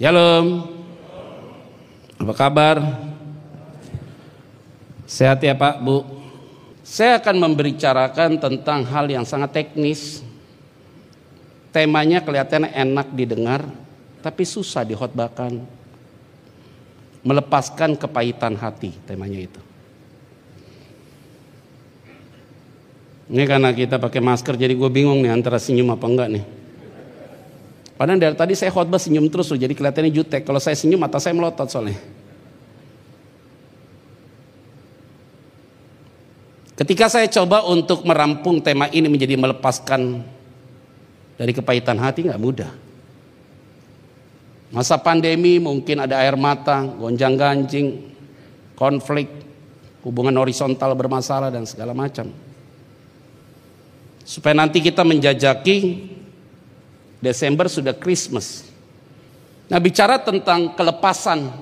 Shalom. Apa kabar? Sehat ya Pak, Bu? Saya akan membicarakan tentang hal yang sangat teknis. Temanya kelihatannya enak didengar, tapi susah dihotbahkan. Melepaskan kepahitan hati, temanya itu. Ini karena kita pakai masker jadi gue bingung nih antara senyum apa enggak nih. Padahal dari tadi saya khotbah senyum terus loh, jadi kelihatannya jutek. Kalau saya senyum mata saya melotot soalnya. Ketika saya coba untuk merampung tema ini menjadi melepaskan dari kepahitan hati nggak mudah. Masa pandemi mungkin ada air mata, gonjang ganjing, konflik, hubungan horizontal bermasalah dan segala macam. Supaya nanti kita menjajaki Desember sudah Christmas. Nah bicara tentang kelepasan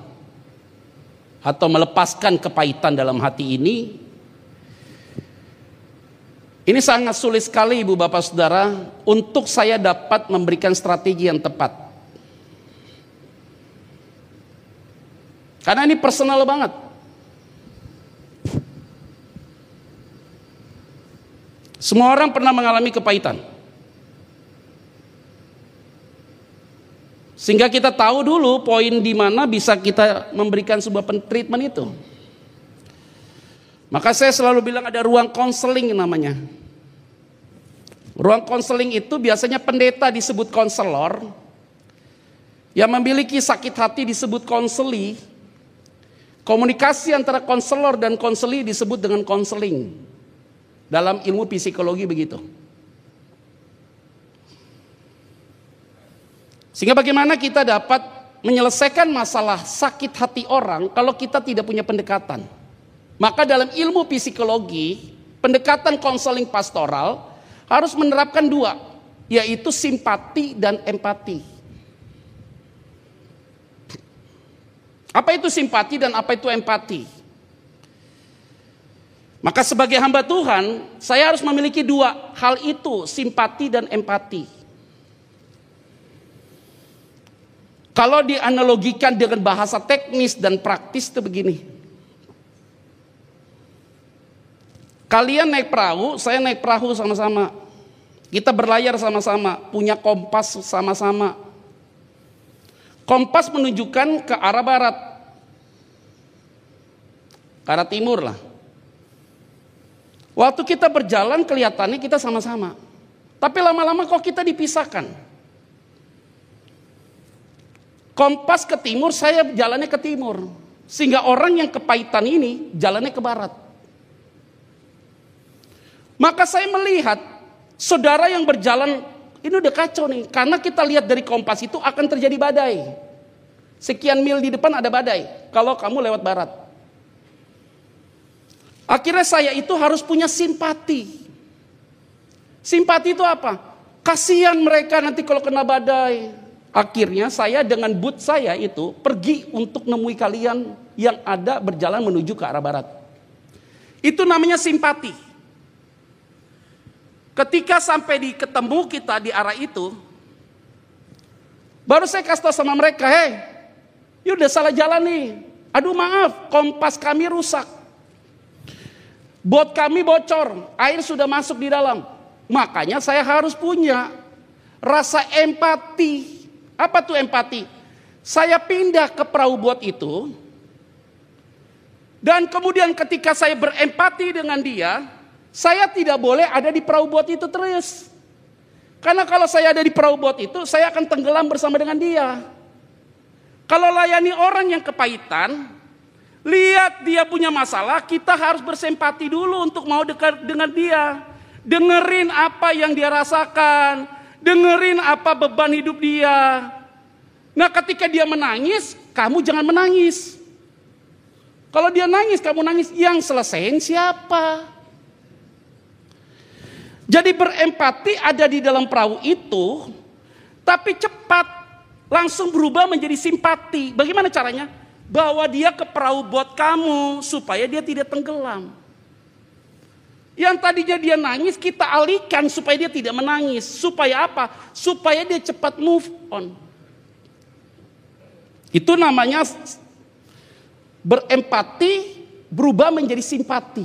atau melepaskan kepahitan dalam hati ini, ini sangat sulit sekali ibu bapak saudara untuk saya dapat memberikan strategi yang tepat. Karena ini personal banget. Semua orang pernah mengalami kepahitan. Sehingga kita tahu dulu poin di mana bisa kita memberikan sebuah treatment itu. Maka saya selalu bilang ada ruang konseling namanya. Ruang konseling itu biasanya pendeta disebut konselor. Yang memiliki sakit hati disebut konseli. Komunikasi antara konselor dan konseli disebut dengan konseling. Dalam ilmu psikologi begitu. Sehingga bagaimana kita dapat menyelesaikan masalah sakit hati orang kalau kita tidak punya pendekatan. Maka dalam ilmu psikologi, pendekatan konseling pastoral harus menerapkan dua, yaitu simpati dan empati. Apa itu simpati dan apa itu empati? Maka sebagai hamba Tuhan, saya harus memiliki dua hal itu, simpati dan empati. Kalau dianalogikan dengan bahasa teknis dan praktis itu begini. Kalian naik perahu, saya naik perahu sama-sama. Kita berlayar sama-sama, punya kompas sama-sama. Kompas menunjukkan ke arah barat. Ke arah timur lah. Waktu kita berjalan kelihatannya kita sama-sama. Tapi lama-lama kok kita dipisahkan. Kompas ke timur, saya jalannya ke timur. Sehingga orang yang kepahitan ini jalannya ke barat. Maka saya melihat saudara yang berjalan ini udah kacau nih. Karena kita lihat dari kompas itu akan terjadi badai. Sekian mil di depan ada badai. Kalau kamu lewat barat. Akhirnya saya itu harus punya simpati. Simpati itu apa? Kasihan mereka nanti kalau kena badai. Akhirnya saya dengan boot saya itu pergi untuk nemui kalian yang ada berjalan menuju ke arah barat. Itu namanya simpati. Ketika sampai di ketemu kita di arah itu, baru saya kasih tahu sama mereka, hei, you udah salah jalan nih. Aduh maaf, kompas kami rusak. Bot kami bocor, air sudah masuk di dalam. Makanya saya harus punya rasa empati apa tuh empati? Saya pindah ke perahu bot itu. Dan kemudian ketika saya berempati dengan dia, saya tidak boleh ada di perahu bot itu terus. Karena kalau saya ada di perahu bot itu, saya akan tenggelam bersama dengan dia. Kalau layani orang yang kepahitan, lihat dia punya masalah, kita harus bersempati dulu untuk mau dekat dengan dia. Dengerin apa yang dia rasakan, dengerin apa beban hidup dia. Nah ketika dia menangis, kamu jangan menangis. Kalau dia nangis, kamu nangis. Yang selesaiin siapa? Jadi berempati ada di dalam perahu itu, tapi cepat. Langsung berubah menjadi simpati. Bagaimana caranya? Bawa dia ke perahu buat kamu, supaya dia tidak tenggelam. Yang tadinya dia nangis, kita alihkan supaya dia tidak menangis. Supaya apa? Supaya dia cepat move on. Itu namanya berempati berubah menjadi simpati.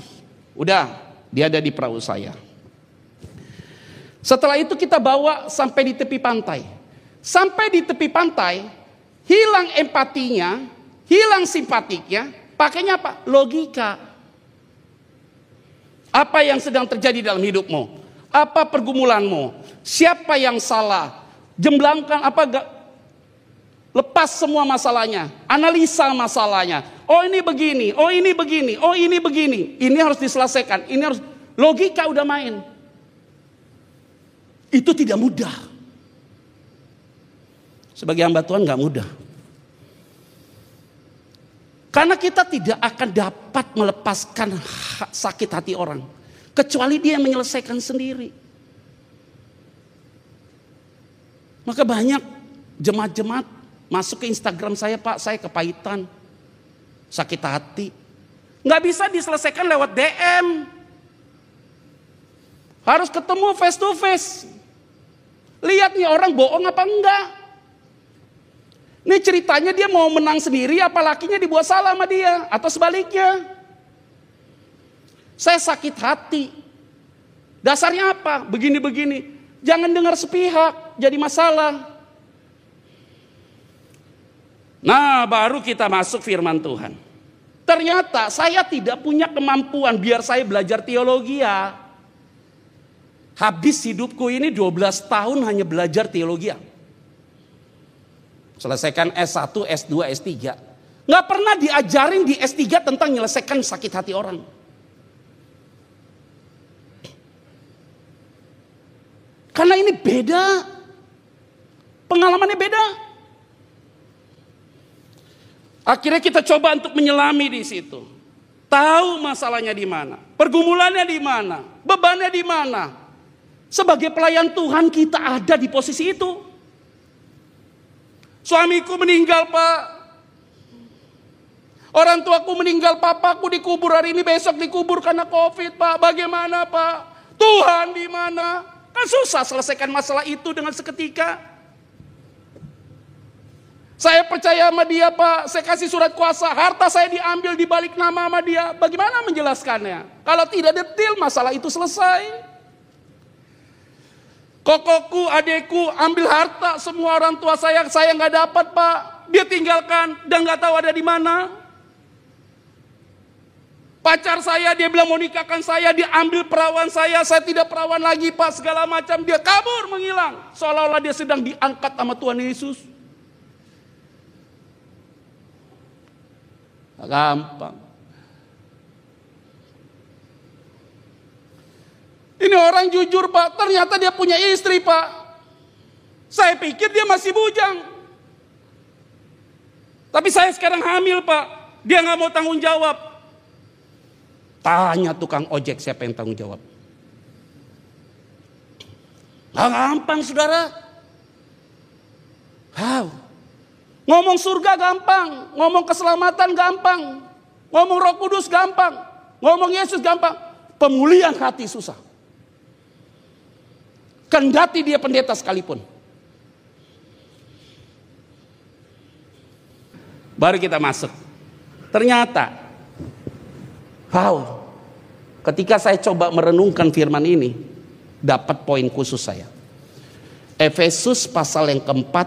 Udah, dia ada di perahu saya. Setelah itu kita bawa sampai di tepi pantai. Sampai di tepi pantai, hilang empatinya, hilang simpatiknya, pakainya apa? Logika. Apa yang sedang terjadi dalam hidupmu? Apa pergumulanmu? Siapa yang salah? Jemblangkan apa gak? Lepas semua masalahnya, analisa masalahnya. Oh ini begini, oh ini begini, oh ini begini. Ini harus diselesaikan, ini harus logika udah main. Itu tidak mudah. Sebagai hamba Tuhan nggak mudah. Karena kita tidak akan dapat melepaskan sakit hati orang. Kecuali dia yang menyelesaikan sendiri. Maka banyak jemaat-jemaat masuk ke Instagram saya, Pak, saya kepahitan. Sakit hati. Nggak bisa diselesaikan lewat DM. Harus ketemu face to face. Lihat nih orang bohong apa enggak. Ini ceritanya dia mau menang sendiri apa lakinya dibuat salah sama dia. Atau sebaliknya. Saya sakit hati. Dasarnya apa? Begini-begini. Jangan dengar sepihak, jadi masalah. Nah, baru kita masuk firman Tuhan. Ternyata saya tidak punya kemampuan biar saya belajar teologi ya. Habis hidupku ini 12 tahun hanya belajar teologi. Selesaikan S1, S2, S3. Nggak pernah diajarin di S3 tentang menyelesaikan sakit hati orang. Karena ini beda. Pengalamannya beda. Akhirnya kita coba untuk menyelami di situ. Tahu masalahnya di mana, pergumulannya di mana, bebannya di mana, sebagai pelayan Tuhan kita ada di posisi itu. Suamiku meninggal pak. Orang tuaku meninggal, papaku dikubur hari ini, besok dikubur karena covid pak. Bagaimana pak? Tuhan di mana? Kan susah selesaikan masalah itu dengan seketika. Saya percaya sama dia pak, saya kasih surat kuasa, harta saya diambil di balik nama sama dia. Bagaimana menjelaskannya? Kalau tidak detil masalah itu selesai. Kokoku, adekku ambil harta semua orang tua saya, saya nggak dapat pak. Dia tinggalkan dan nggak tahu ada di mana. Pacar saya dia bilang mau nikahkan saya, dia ambil perawan saya, saya tidak perawan lagi pak, segala macam. Dia kabur menghilang, seolah-olah dia sedang diangkat sama Tuhan Yesus. Gampang. Ini orang jujur pak, ternyata dia punya istri pak. Saya pikir dia masih bujang. Tapi saya sekarang hamil pak, dia nggak mau tanggung jawab. Tanya tukang ojek siapa yang tanggung jawab. Gak gampang saudara. Wow. Ngomong surga gampang, ngomong keselamatan gampang, ngomong roh kudus gampang, ngomong Yesus gampang. Pemulihan hati susah. Kendati dia pendeta sekalipun. Baru kita masuk. Ternyata, wow, ketika saya coba merenungkan firman ini, dapat poin khusus saya. Efesus pasal yang keempat,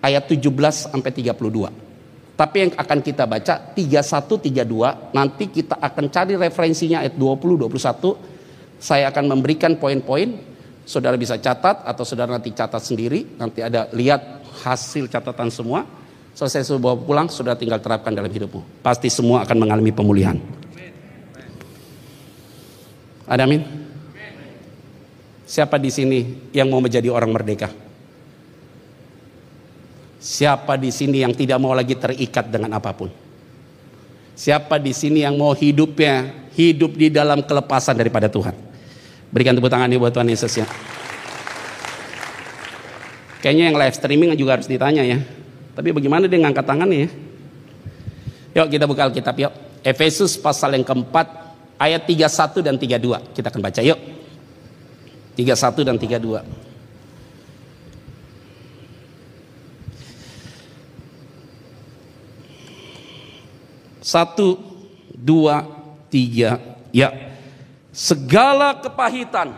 ayat 17 sampai 32. Tapi yang akan kita baca 31 32 nanti kita akan cari referensinya ayat 20 21. Saya akan memberikan poin-poin Saudara bisa catat atau saudara nanti catat sendiri, nanti ada lihat hasil catatan semua. Selesai sudah bawa pulang, saudara tinggal terapkan dalam hidupmu. Pasti semua akan mengalami pemulihan. Ada amin? Siapa di sini yang mau menjadi orang merdeka? Siapa di sini yang tidak mau lagi terikat dengan apa pun? Siapa di sini yang mau hidupnya hidup di dalam kelepasan daripada Tuhan? Berikan tepuk tangan buat Tuhan Yesus ya. Kayaknya yang live streaming juga harus ditanya ya. Tapi bagaimana dia ngangkat tangannya ya? Yuk kita buka Alkitab yuk. Efesus pasal yang keempat ayat 31 dan 32. Kita akan baca yuk. 31 dan 32. Satu, dua, tiga, ya. Segala kepahitan,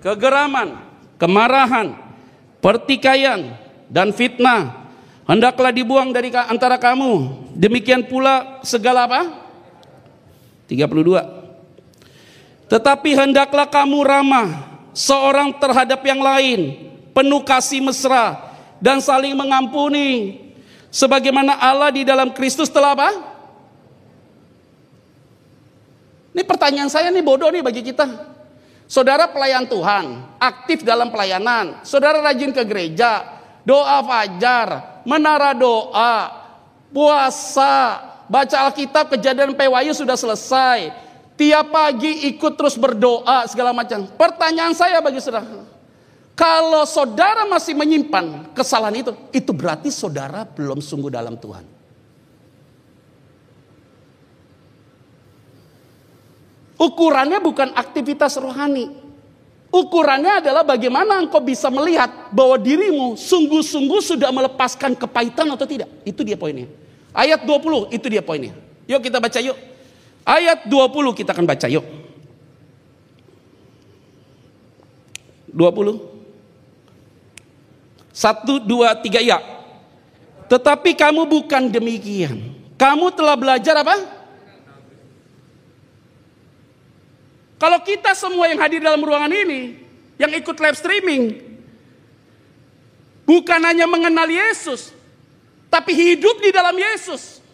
kegeraman, kemarahan, pertikaian, dan fitnah hendaklah dibuang dari antara kamu. Demikian pula segala apa? 32. Tetapi hendaklah kamu ramah seorang terhadap yang lain, penuh kasih mesra dan saling mengampuni sebagaimana Allah di dalam Kristus telah apa? Ini pertanyaan saya nih bodoh nih bagi kita. Saudara pelayan Tuhan, aktif dalam pelayanan, saudara rajin ke gereja, doa fajar, menara doa, puasa, baca Alkitab, kejadian pewayu sudah selesai. Tiap pagi ikut terus berdoa segala macam. Pertanyaan saya bagi saudara, kalau saudara masih menyimpan kesalahan itu, itu berarti saudara belum sungguh dalam Tuhan. Ukurannya bukan aktivitas rohani. Ukurannya adalah bagaimana engkau bisa melihat bahwa dirimu sungguh-sungguh sudah melepaskan kepahitan atau tidak. Itu dia poinnya. Ayat 20 itu dia poinnya. Yuk kita baca yuk. Ayat 20 kita akan baca yuk. 20. Satu, dua, tiga, ya. Tetapi kamu bukan demikian. Kamu telah belajar apa? Kalau kita semua yang hadir dalam ruangan ini, yang ikut live streaming, bukan hanya mengenal Yesus, tapi hidup di dalam Yesus.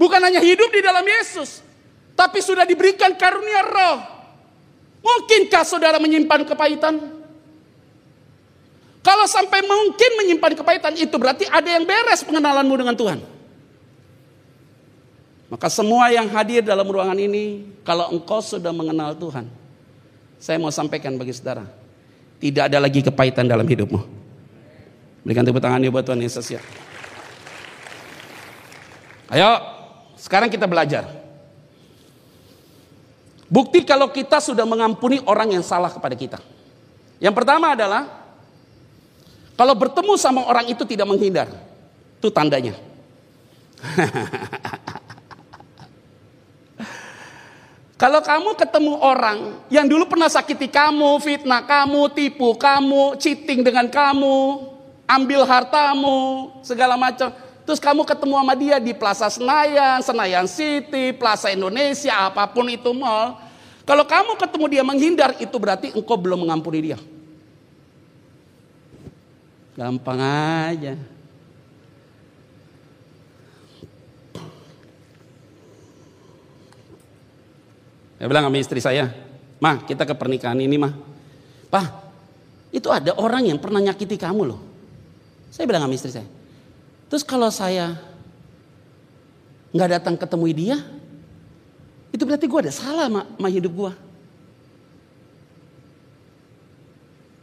Bukan hanya hidup di dalam Yesus, tapi sudah diberikan karunia roh. Mungkinkah saudara menyimpan kepahitan? Kalau sampai mungkin menyimpan kepahitan itu berarti ada yang beres pengenalanmu dengan Tuhan. Maka semua yang hadir dalam ruangan ini, kalau engkau sudah mengenal Tuhan, saya mau sampaikan bagi saudara, tidak ada lagi kepahitan dalam hidupmu. Berikan tepuk tangan buat Tuhan Yesus ya. Ayo, sekarang kita belajar. Bukti kalau kita sudah mengampuni orang yang salah kepada kita. Yang pertama adalah kalau bertemu sama orang itu tidak menghindar. Itu tandanya. Kalau kamu ketemu orang yang dulu pernah sakiti kamu, fitnah kamu, tipu kamu, cheating dengan kamu, ambil hartamu, segala macam. Terus kamu ketemu sama dia di Plaza Senayan, Senayan City, Plaza Indonesia, apa pun itu mall. Kalau kamu ketemu dia menghindar, itu berarti engkau belum mengampuni dia. Gampang aja. Saya bilang sama istri saya, Mah kita ke pernikahan ini mah. Pak, itu ada orang yang pernah nyakiti kamu loh. Saya bilang sama istri saya, Terus kalau saya nggak datang ketemu dia, itu berarti gue ada salah sama, hidup gue.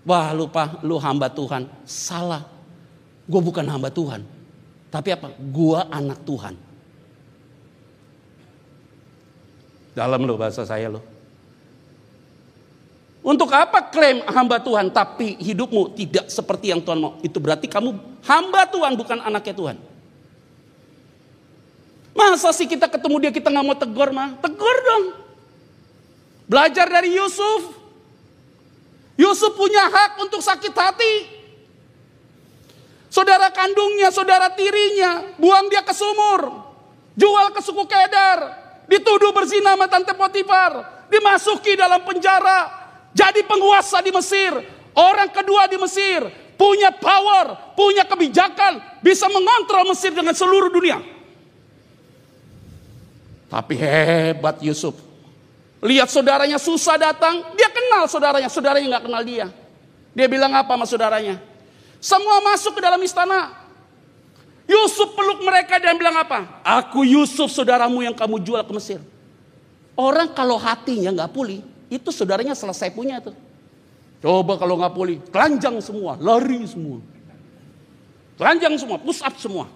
Wah lupa, lu hamba Tuhan. Salah. Gue bukan hamba Tuhan. Tapi apa? Gue anak Tuhan. Dalam lo bahasa saya lo. Untuk apa klaim hamba Tuhan tapi hidupmu tidak seperti yang Tuhan mau? Itu berarti kamu hamba Tuhan bukan anaknya Tuhan. Masa sih kita ketemu dia kita nggak mau tegur mah? Tegur dong. Belajar dari Yusuf. Yusuf punya hak untuk sakit hati. Saudara kandungnya, saudara tirinya, buang dia ke sumur. Jual ke suku Kedar. Dituduh berzina sama Tante Potifar. Dimasuki dalam penjara jadi penguasa di Mesir, orang kedua di Mesir, punya power, punya kebijakan, bisa mengontrol Mesir dengan seluruh dunia. Tapi hebat Yusuf. Lihat saudaranya susah datang, dia kenal saudaranya, saudaranya nggak kenal dia. Dia bilang apa sama saudaranya? Semua masuk ke dalam istana. Yusuf peluk mereka dan bilang apa? Aku Yusuf saudaramu yang kamu jual ke Mesir. Orang kalau hatinya nggak pulih, itu saudaranya selesai punya tuh. Coba kalau nggak pulih, telanjang semua, lari semua. Telanjang semua, push up semua.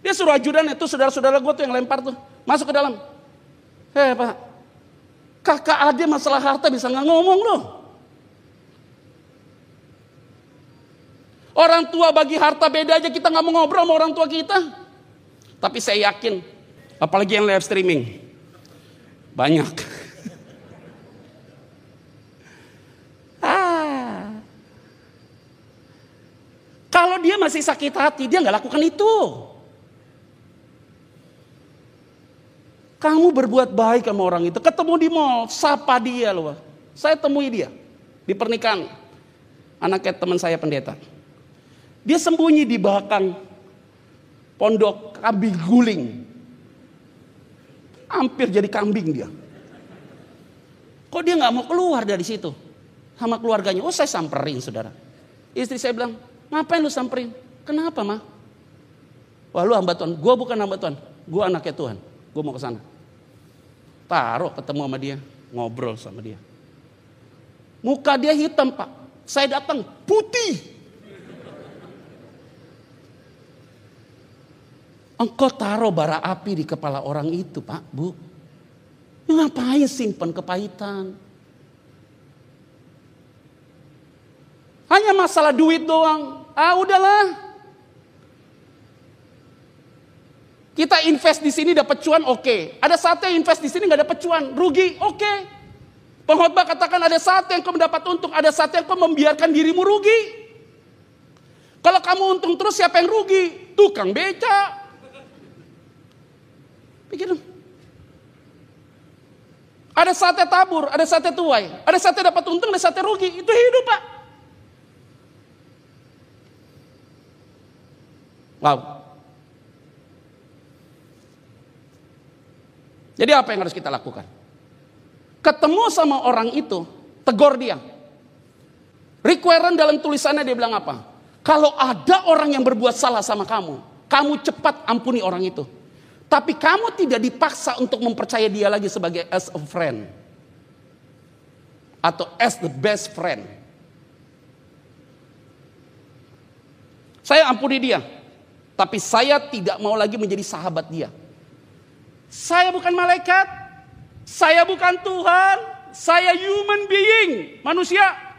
Dia suruh ajudan itu saudara-saudara gue tuh yang lempar tuh. Masuk ke dalam. Hei pak, kakak aja masalah harta bisa nggak ngomong loh. Orang tua bagi harta beda aja kita nggak mau ngobrol sama orang tua kita. Tapi saya yakin Apalagi yang live streaming. Banyak. ah. Kalau dia masih sakit hati, dia nggak lakukan itu. Kamu berbuat baik sama orang itu. Ketemu di mall, sapa dia loh. Saya temui dia di pernikahan. Anaknya teman saya pendeta. Dia sembunyi di belakang pondok kambing guling. Hampir jadi kambing dia. Kok dia nggak mau keluar dari situ? Sama keluarganya. Oh saya samperin saudara. Istri saya bilang, ngapain lu samperin? Kenapa mah? Wah lu hamba Tuhan. Gue bukan hamba Tuhan. Gue anaknya Tuhan. Gue mau ke sana. Taruh ketemu sama dia. Ngobrol sama dia. Muka dia hitam pak. Saya datang putih. Engkau taruh bara api di kepala orang itu pak, bu. Ngapain simpan kepahitan? Hanya masalah duit doang. Ah udahlah. Kita invest di sini dapat cuan, oke. Okay. Ada saatnya invest di sini nggak dapat cuan, rugi, oke. Okay. Pengkhotbah katakan ada saat yang kau mendapat untung, ada saat yang kau membiarkan dirimu rugi. Kalau kamu untung terus siapa yang rugi? Tukang beca, Pikir dong. Ada saatnya tabur, ada saatnya tuai, ada saatnya dapat untung, ada saatnya rugi. Itu hidup pak. Wow. Jadi apa yang harus kita lakukan? Ketemu sama orang itu, tegur dia. Requirement dalam tulisannya dia bilang apa? Kalau ada orang yang berbuat salah sama kamu, kamu cepat ampuni orang itu. Tapi kamu tidak dipaksa untuk mempercaya dia lagi sebagai as a friend. Atau as the best friend. Saya ampuni dia. Tapi saya tidak mau lagi menjadi sahabat dia. Saya bukan malaikat. Saya bukan Tuhan. Saya human being. Manusia.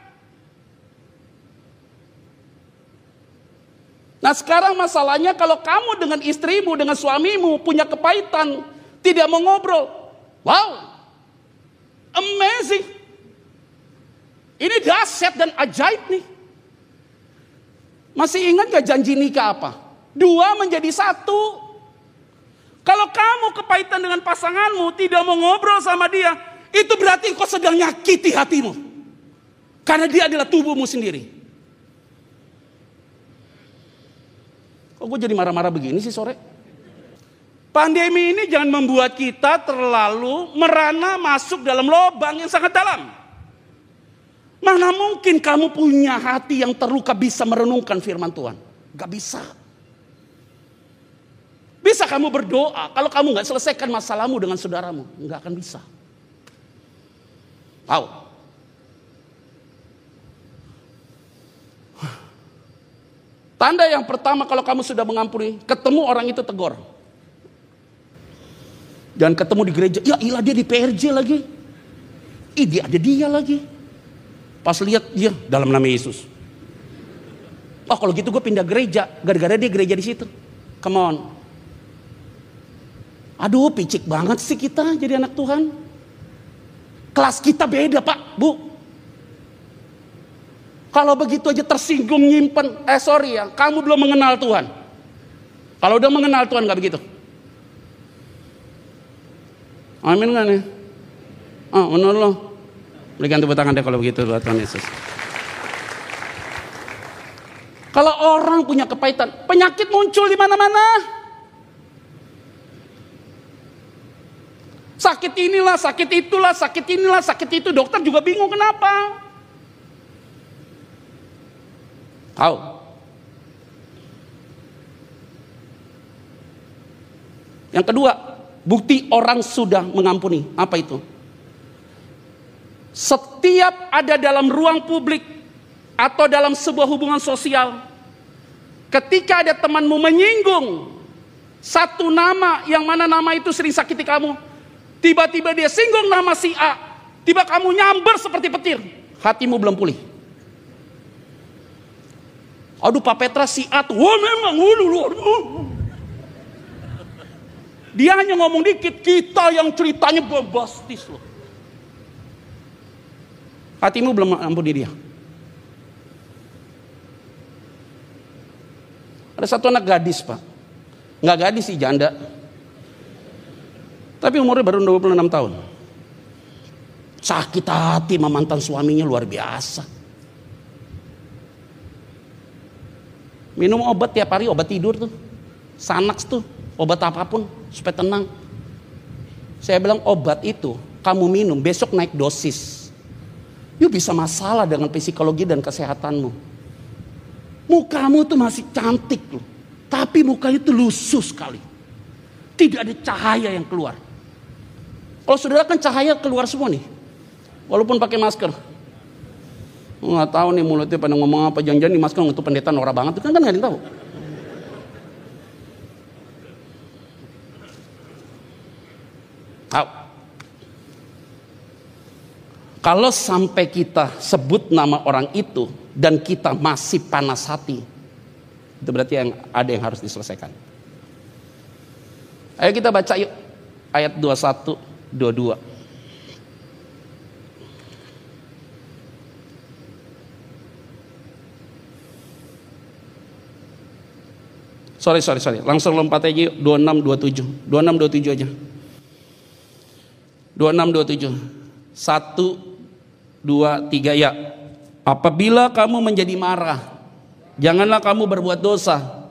Nah sekarang masalahnya kalau kamu dengan istrimu, dengan suamimu punya kepahitan, tidak mau ngobrol. Wow, amazing. Ini dahsyat dan ajaib nih. Masih ingat gak janji nikah apa? Dua menjadi satu. Kalau kamu kepahitan dengan pasanganmu, tidak mau ngobrol sama dia, itu berarti kau sedang nyakiti hatimu. Karena dia adalah tubuhmu sendiri. Kok gue jadi marah-marah begini sih sore? Pandemi ini jangan membuat kita terlalu merana masuk dalam lubang yang sangat dalam. Mana mungkin kamu punya hati yang terluka bisa merenungkan firman Tuhan? Gak bisa. Bisa kamu berdoa kalau kamu gak selesaikan masalahmu dengan saudaramu, Gak akan bisa. Tahu? Tanda yang pertama kalau kamu sudah mengampuni, ketemu orang itu tegur. Dan ketemu di gereja, ya ilah dia di PRJ lagi. Ih dia ada dia lagi. Pas lihat dia dalam nama Yesus. Oh kalau gitu gue pindah gereja, gara-gara dia gereja di situ. Come on. Aduh picik banget sih kita jadi anak Tuhan. Kelas kita beda pak, bu. Kalau begitu aja tersinggung nyimpen, eh sorry ya, kamu belum mengenal Tuhan. Kalau udah mengenal Tuhan gak begitu. Amin kan ya? Oh, menurut lo. Berikan tepuk tangan deh kalau begitu buat Tuhan Yesus. Kalau orang punya kepahitan, penyakit muncul di mana-mana. Sakit inilah, sakit itulah, sakit inilah, sakit itu. Dokter juga bingung kenapa. Tahu? Yang kedua, bukti orang sudah mengampuni. Apa itu? Setiap ada dalam ruang publik atau dalam sebuah hubungan sosial, ketika ada temanmu menyinggung satu nama yang mana nama itu sering sakiti kamu, tiba-tiba dia singgung nama si A, tiba kamu nyamber seperti petir, hatimu belum pulih. Aduh Pak Petra si A tuh, wah memang. Dia hanya ngomong dikit, kita yang ceritanya bombastis loh. Hatimu belum ampuni dia. Ada satu anak gadis pak. Nggak gadis sih janda. Tapi umurnya baru 26 tahun. Sakit hati sama mantan suaminya luar biasa. Minum obat tiap hari, obat tidur tuh. Sanax tuh, obat apa pun supaya tenang. Saya bilang obat itu kamu minum besok naik dosis. You bisa masalah dengan psikologi dan kesehatanmu. Mukamu tuh masih cantik loh. Tapi muka itu lusuh sekali. Tidak ada cahaya yang keluar. Kalau saudara kan cahaya keluar semua nih. Walaupun pakai masker. Nggak tahu nih mulutnya pada ngomong apa. Jangan-jangan nih masker untuk pendeta norak banget. Kan kan nggak tahu. Tahu. Kalau sampai kita sebut nama orang itu dan kita masih panas hati, itu berarti yang ada yang harus diselesaikan. Ayo kita baca yuk ayat 21 22. Sorry, sorry, sorry. Langsung lompat aja yuk. 26, 27. 26, 27 aja. 26, 27. 1, 2, 3 ya. Apabila kamu menjadi marah, janganlah kamu berbuat dosa.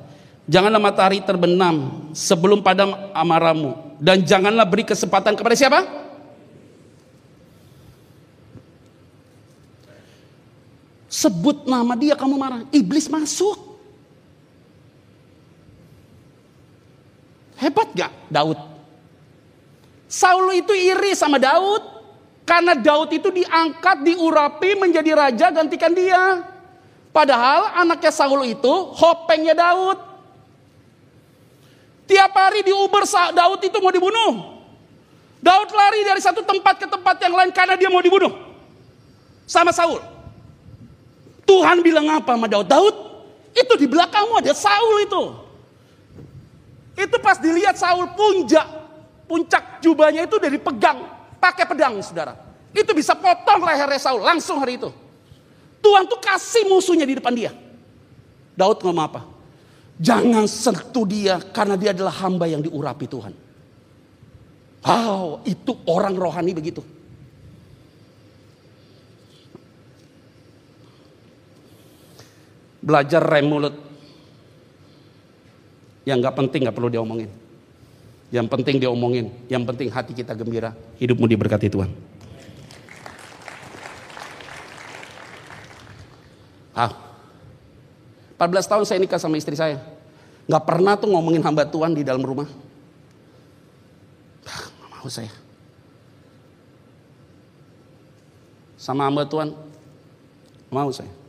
Janganlah matahari terbenam sebelum padam amarahmu dan janganlah beri kesempatan kepada siapa? Sebut nama dia kamu marah. Iblis masuk. Hebat gak Daud? Saul itu iri sama Daud. Karena Daud itu diangkat, diurapi menjadi raja gantikan dia. Padahal anaknya Saul itu hopengnya Daud. Tiap hari di Uber Daud itu mau dibunuh. Daud lari dari satu tempat ke tempat yang lain karena dia mau dibunuh. Sama Saul. Tuhan bilang apa sama Daud? Daud, itu di belakangmu ada Saul itu. Itu pas dilihat Saul puncak, puncak jubahnya itu dari pegang, pakai pedang saudara. Itu bisa potong lehernya Saul langsung hari itu. Tuhan tuh kasih musuhnya di depan dia. Daud ngomong apa? Jangan sentuh dia karena dia adalah hamba yang diurapi Tuhan. Oh, itu orang rohani begitu. Belajar rem mulut. Yang gak penting gak perlu diomongin. Yang penting diomongin. Yang penting hati kita gembira. Hidupmu diberkati Tuhan. Ah, 14 tahun saya nikah sama istri saya. Gak pernah tuh ngomongin hamba Tuhan di dalam rumah. Ah, gak mau saya. Sama hamba Tuhan, mau saya.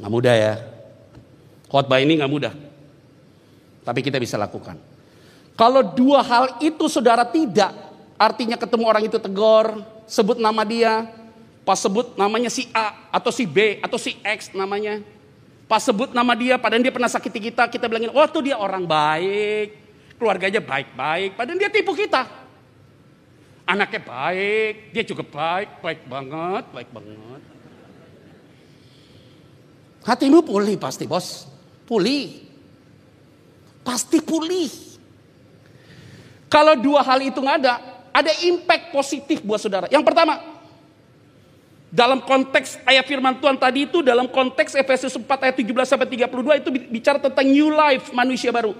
Gak mudah ya. Khotbah ini gak mudah. Tapi kita bisa lakukan. Kalau dua hal itu saudara tidak, artinya ketemu orang itu tegur, sebut nama dia, pas sebut namanya si A atau si B atau si X namanya. Pas sebut nama dia, padahal dia pernah sakiti kita, kita bilangin, oh tuh dia orang baik, keluarganya baik-baik, padahal dia tipu kita. Anaknya baik, dia juga baik, baik banget, baik banget. Hatimu pulih pasti bos, pulih. Pasti pulih. Kalau dua hal itu nggak ada, ada impact positif buat saudara. Yang pertama, dalam konteks ayat firman Tuhan tadi itu dalam konteks Efesus 4 ayat 17 sampai 32 itu bicara tentang new life manusia baru.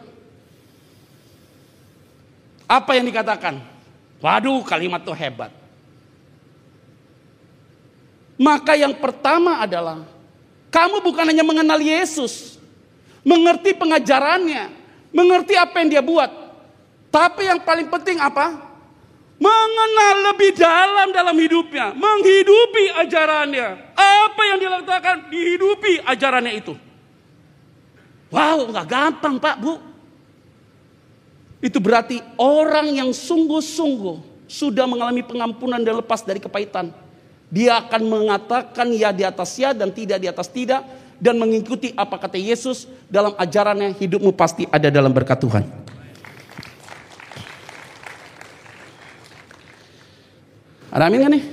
Apa yang dikatakan? Waduh, kalimat itu hebat. Maka yang pertama adalah kamu bukan hanya mengenal Yesus, mengerti pengajarannya, mengerti apa yang dia buat. Tapi yang paling penting apa? mengenal lebih dalam dalam hidupnya, menghidupi ajarannya. Apa yang dilakukan, dihidupi ajarannya itu. Wow, nggak gampang Pak Bu. Itu berarti orang yang sungguh-sungguh sudah mengalami pengampunan dan lepas dari kepahitan. Dia akan mengatakan ya di atas ya dan tidak di atas tidak. dan mengikuti apa kata Yesus dalam ajarannya, hidupmu pasti ada dalam berkat Tuhan. Ada amin gak nih?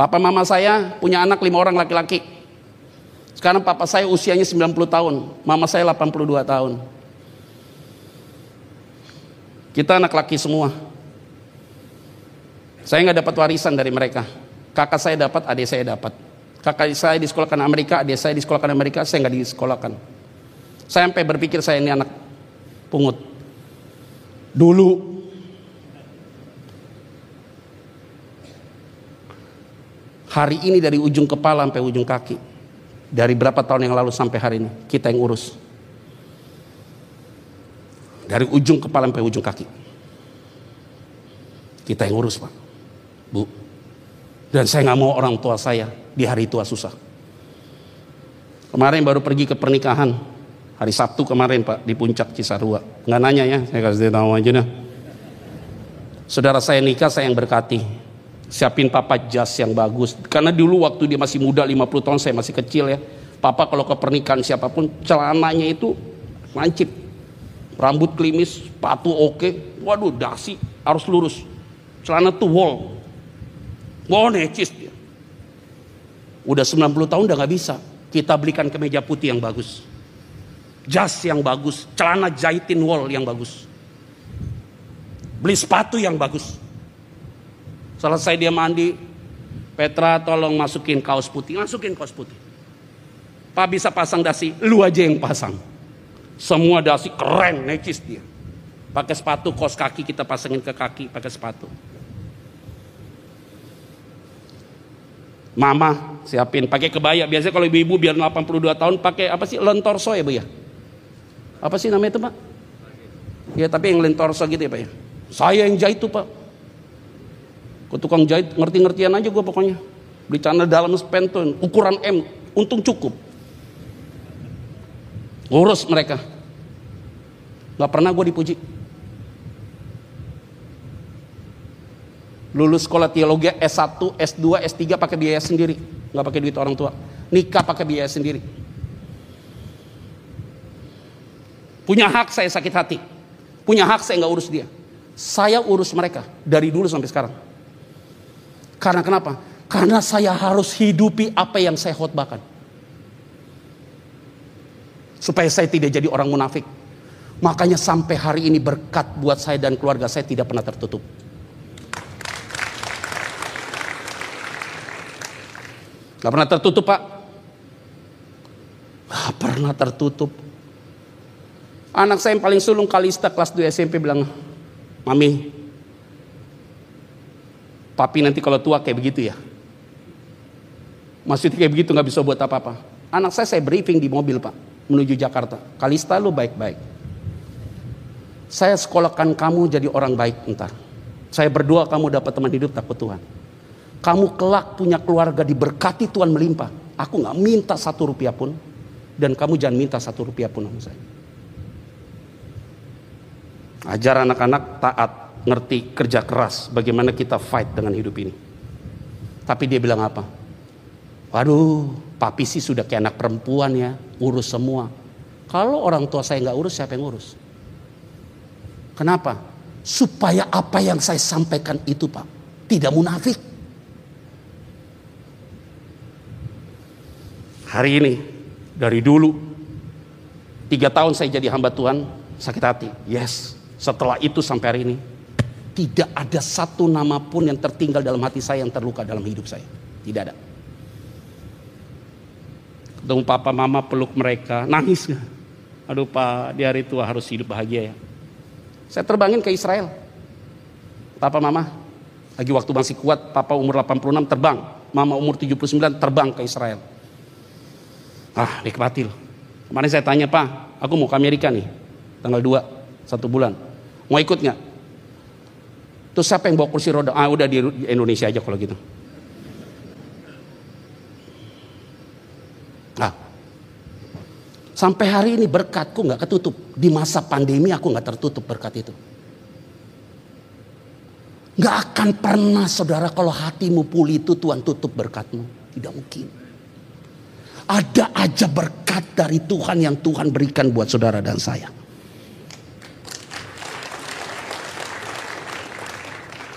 Papa mama saya punya anak lima orang laki-laki. Sekarang papa saya usianya 90 tahun, mama saya 82 tahun. Kita anak laki semua. Saya nggak dapat warisan dari mereka. Kakak saya dapat, adik saya dapat. Kakak saya disekolahkan Amerika, adik saya disekolahkan Amerika, saya nggak disekolahkan. Saya sampai berpikir saya ini anak pungut. Dulu Hari ini dari ujung kepala sampai ujung kaki. Dari berapa tahun yang lalu sampai hari ini. Kita yang urus. Dari ujung kepala sampai ujung kaki. Kita yang urus Pak. Dan saya nggak mau orang tua saya di hari tua susah. Kemarin baru pergi ke pernikahan. Hari Sabtu kemarin Pak di puncak Cisarua. Nggak nanya ya, saya kasih tahu aja dah. Saudara saya nikah saya yang berkati siapin papa jas yang bagus karena dulu waktu dia masih muda 50 tahun saya masih kecil ya papa kalau ke pernikahan siapa pun celananya itu lancip rambut klimis sepatu oke waduh dasi harus lurus celana tuh wall necis dia udah 90 tahun udah nggak bisa kita belikan kemeja putih yang bagus jas yang bagus celana jahitin wall yang bagus beli sepatu yang bagus Selesai dia mandi, Petra tolong masukin kaos putih, masukin kaos putih. Pak bisa pasang dasi, lu aja yang pasang. Semua dasi keren, necis dia. Pakai sepatu, kos kaki kita pasangin ke kaki, pakai sepatu. Mama siapin pakai kebaya. Biasanya kalau ibu-ibu biar 82 tahun pakai apa sih lentorso ya bu ya? Apa sih namanya itu pak? Ya tapi yang lentorso gitu ya pak ya. Saya yang jahit tuh pak. Ke tukang jahit ngerti-ngertian aja gue pokoknya. Beli celana dalam spentun, ukuran M, untung cukup. Ngurus mereka. Gak pernah gue dipuji. Lulus sekolah teologi S1, S2, S3 pakai biaya sendiri. Gak pakai duit orang tua. Nikah pakai biaya sendiri. Punya hak saya sakit hati. Punya hak saya nggak urus dia. Saya urus mereka dari dulu sampai sekarang. Karena kenapa? Karena saya harus hidupi apa yang saya khotbahkan. Supaya saya tidak jadi orang munafik. Makanya sampai hari ini berkat buat saya dan keluarga saya tidak pernah tertutup. Gak pernah tertutup pak. Gak pernah tertutup. Anak saya yang paling sulung Kalista kelas 2 SMP bilang, Mami, Papi nanti kalau tua kayak begitu ya. Maksudnya kayak begitu nggak bisa buat apa-apa. Anak saya saya briefing di mobil pak menuju Jakarta. Kalista lu baik-baik. Saya sekolahkan kamu jadi orang baik ntar. Saya berdoa kamu dapat teman hidup takut Tuhan. Kamu kelak punya keluarga diberkati Tuhan melimpah. Aku nggak minta satu rupiah pun. Dan kamu jangan minta satu rupiah pun sama saya. Ajar anak-anak taat ngerti kerja keras bagaimana kita fight dengan hidup ini. Tapi dia bilang apa? Waduh, papi sih sudah kayak anak perempuan ya, urus semua. Kalau orang tua saya nggak urus, siapa yang urus? Kenapa? Supaya apa yang saya sampaikan itu pak, tidak munafik. Hari ini, dari dulu, tiga tahun saya jadi hamba Tuhan, sakit hati. Yes, setelah itu sampai hari ini, tidak ada satu nama pun yang tertinggal dalam hati saya yang terluka dalam hidup saya. Tidak ada. Ketemu papa mama peluk mereka, nangis? Aduh pak, di hari tua harus hidup bahagia ya. Saya terbangin ke Israel. Papa mama, lagi waktu masih kuat, papa umur 86 terbang. Mama umur 79 terbang ke Israel. Ah, nikmati loh. Kemarin saya tanya, Pak, aku mau ke Amerika nih. Tanggal 2, satu bulan. Mau ikut nggak? Terus siapa yang bawa kursi roda? Ah udah di Indonesia aja kalau gitu. Nah, sampai hari ini berkatku nggak ketutup. Di masa pandemi aku nggak tertutup berkat itu. Nggak akan pernah saudara kalau hatimu pulih itu Tuhan tutup berkatmu. Tidak mungkin. Ada aja berkat dari Tuhan yang Tuhan berikan buat saudara dan saya.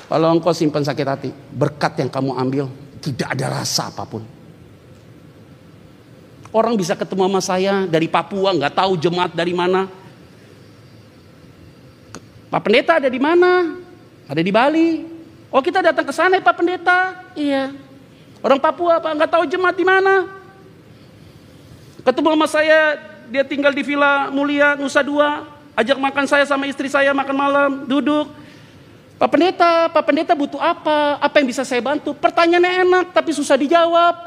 Kalau engkau simpan sakit hati, berkat yang kamu ambil tidak ada rasa apa pun. Orang bisa ketemu sama saya dari Papua, nggak tahu jemaat dari mana. Pak Pendeta ada di mana? Ada di Bali. Oh kita datang ke sana ya Pak Pendeta. Iya. Orang Papua Pak nggak tahu jemaat di mana. Ketemu sama saya, dia tinggal di Villa Mulia Nusa Dua, ajak makan saya sama istri saya makan malam, duduk. Pak Pendeta, Pak Pendeta butuh apa? Apa yang bisa saya bantu? Pertanyaannya enak tapi susah dijawab.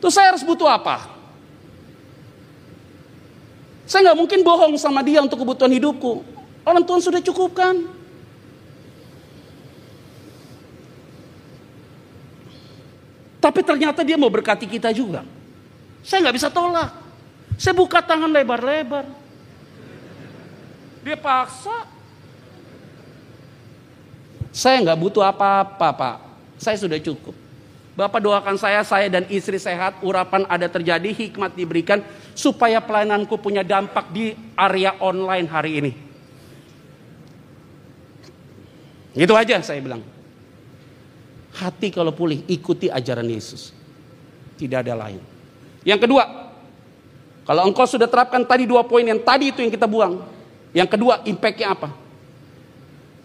Terus saya harus butuh apa? Saya nggak mungkin bohong sama dia untuk kebutuhan hidupku. Orang Tuhan sudah cukupkan. Tapi ternyata dia mau berkati kita juga. Saya nggak bisa tolak. Saya buka tangan lebar-lebar. Dia paksa. Saya nggak butuh apa-apa, Pak. Saya sudah cukup. Bapak doakan saya, saya dan istri sehat, urapan ada terjadi, hikmat diberikan, supaya pelayananku punya dampak di area online hari ini. Gitu aja saya bilang. Hati kalau pulih, ikuti ajaran Yesus. Tidak ada lain. Yang kedua, kalau engkau sudah terapkan tadi dua poin yang tadi itu yang kita buang. Yang kedua, impactnya apa?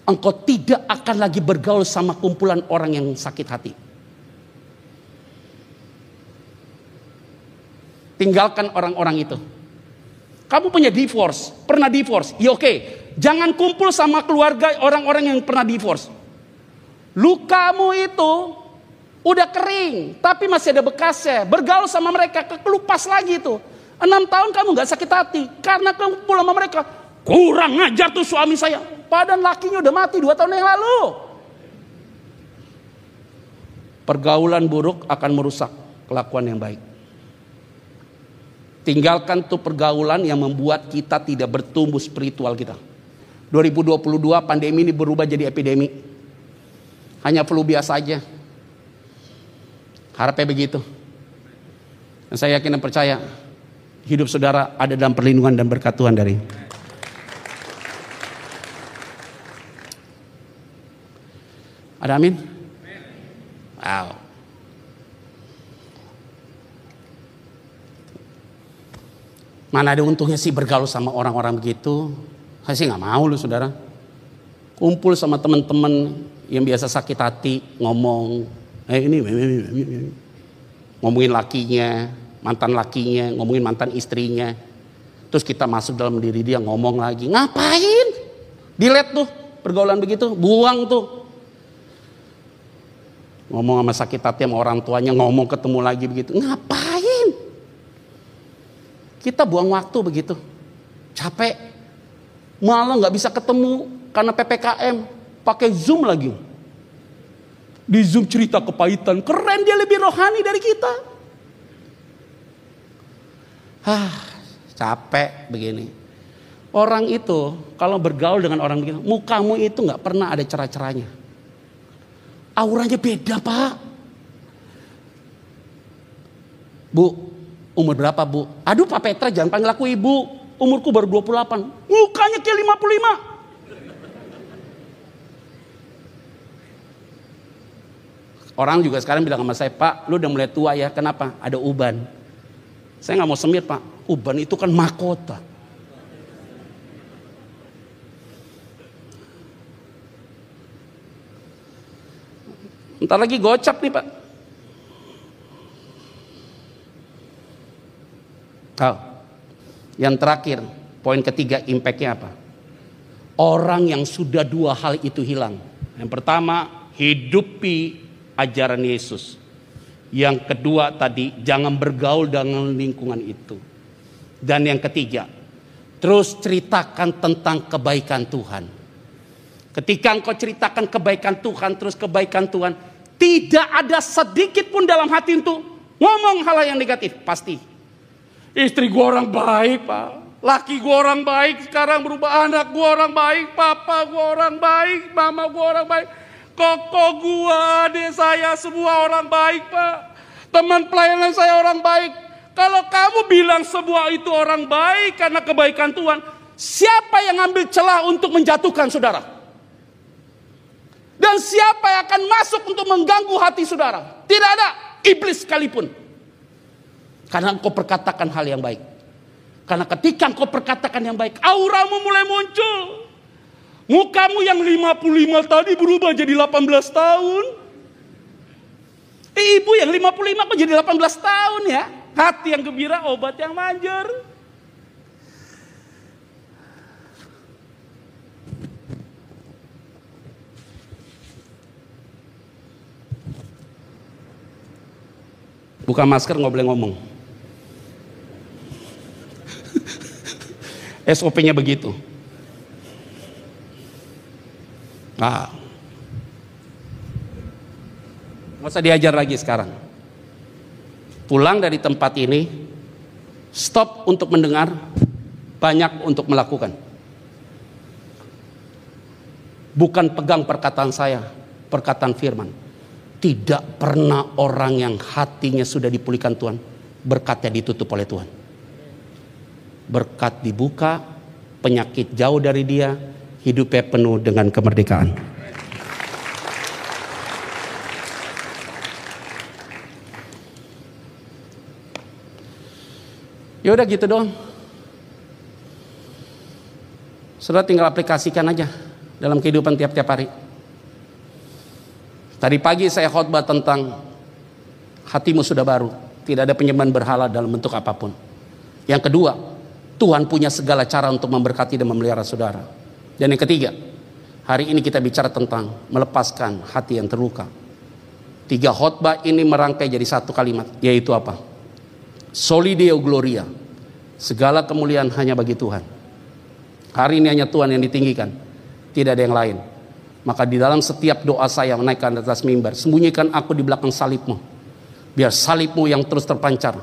Engkau tidak akan lagi bergaul sama kumpulan orang yang sakit hati. Tinggalkan orang-orang itu. Kamu punya divorce, pernah divorce, ya oke. Jangan kumpul sama keluarga orang-orang yang pernah divorce. Lukamu itu Udah kering, tapi masih ada bekasnya. Bergaul sama mereka, kekelupas lagi itu. Enam tahun kamu gak sakit hati. Karena kamu pulang sama mereka. Kurang ngajar tuh suami saya. Padahal lakinya udah mati dua tahun yang lalu. Pergaulan buruk akan merusak kelakuan yang baik. Tinggalkan tuh pergaulan yang membuat kita tidak bertumbuh spiritual kita. 2022 pandemi ini berubah jadi epidemi. Hanya flu biasa aja Harapnya begitu. Dan saya yakin dan percaya hidup saudara ada dalam perlindungan dan berkat Tuhan dari Ada amin? Wow. Mana ada untungnya sih bergaul sama orang-orang begitu? Saya sih nggak mau lu saudara. Kumpul sama teman-teman yang biasa sakit hati, ngomong, eh ini, ngomongin lakinya, mantan lakinya, ngomongin mantan istrinya. Terus kita masuk dalam diri dia ngomong lagi, ngapain? Dilet tuh pergaulan begitu, buang tuh. Ngomong sama sakit hati sama orang tuanya, ngomong ketemu lagi begitu, ngapain? Kita buang waktu begitu, capek, malah nggak bisa ketemu karena ppkm, pakai zoom lagi. Di Zoom cerita kepahitan. Keren dia lebih rohani dari kita. Hah, capek begini. Orang itu kalau bergaul dengan orang begini, mukamu itu nggak pernah ada cerah-cerahnya. Auranya beda pak. Bu, umur berapa bu? Aduh Pak Petra jangan panggil aku ibu. Umurku baru 28. Mukanya kayak 55. Orang juga sekarang bilang sama saya, Pak, lu udah mulai tua ya, kenapa? Ada uban. Saya nggak mau semir, Pak. Uban itu kan mahkota. Ntar lagi gocap nih, Pak. Tahu? Yang terakhir, poin ketiga impactnya apa? Orang yang sudah dua hal itu hilang. Yang pertama, hidupi ajaran Yesus. Yang kedua tadi, jangan bergaul dengan lingkungan itu. Dan yang ketiga, terus ceritakan tentang kebaikan Tuhan. Ketika engkau ceritakan kebaikan Tuhan, terus kebaikan Tuhan, tidak ada sedikit pun dalam hati untuk ngomong hal yang negatif, pasti. Istri gua orang baik, Pak. Laki gua orang baik, sekarang berubah anak gua orang baik, papa gua orang baik, mama gua orang baik. Koko gua, adik saya semua orang baik pak. Teman pelayanan saya orang baik. Kalau kamu bilang semua itu orang baik karena kebaikan Tuhan. Siapa yang ambil celah untuk menjatuhkan saudara? Dan siapa yang akan masuk untuk mengganggu hati saudara? Tidak ada iblis sekalipun. Karena engkau perkatakan hal yang baik. Karena ketika engkau perkatakan yang baik, auramu mulai muncul. Mukamu yang 55 tadi berubah jadi 18 tahun. Ibu yang 55 kok jadi 18 tahun ya. Hati yang gembira, obat yang manjur. Buka masker nggak boleh ngomong. SOP-nya begitu. Nah. Nggak usah diajar lagi sekarang. Pulang dari tempat ini, stop untuk mendengar, banyak untuk melakukan. Bukan pegang perkataan saya, perkataan firman. Tidak pernah orang yang hatinya sudah dipulihkan Tuhan, berkatnya ditutup oleh Tuhan. Berkat dibuka, penyakit jauh dari dia, hidupnya penuh dengan kemerdekaan. Ya udah gitu dong. Sudah tinggal aplikasikan aja dalam kehidupan tiap-tiap hari. Tadi pagi saya khotbah tentang hatimu sudah baru, tidak ada penyembahan berhala dalam bentuk apa pun. Yang kedua, Tuhan punya segala cara untuk memberkati dan memelihara saudara. Dan yang ketiga, hari ini kita bicara tentang melepaskan hati yang terluka. Tiga khotbah ini merangkai jadi satu kalimat, yaitu apa? Solideo Gloria. Segala kemuliaan hanya bagi Tuhan. Hari ini hanya Tuhan yang ditinggikan, tidak ada yang lain. Maka di dalam setiap doa saya menaikkan atas mimbar, sembunyikan aku di belakang salibmu. Biar salibmu yang terus terpancar.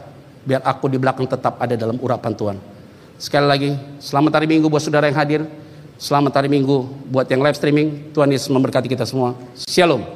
Biar aku di belakang tetap ada dalam urapan Tuhan. Sekali lagi, selamat hari Minggu buat saudara yang hadir. Selamat hari Minggu buat yang live streaming. Tuhan Yesus memberkati kita semua. Shalom.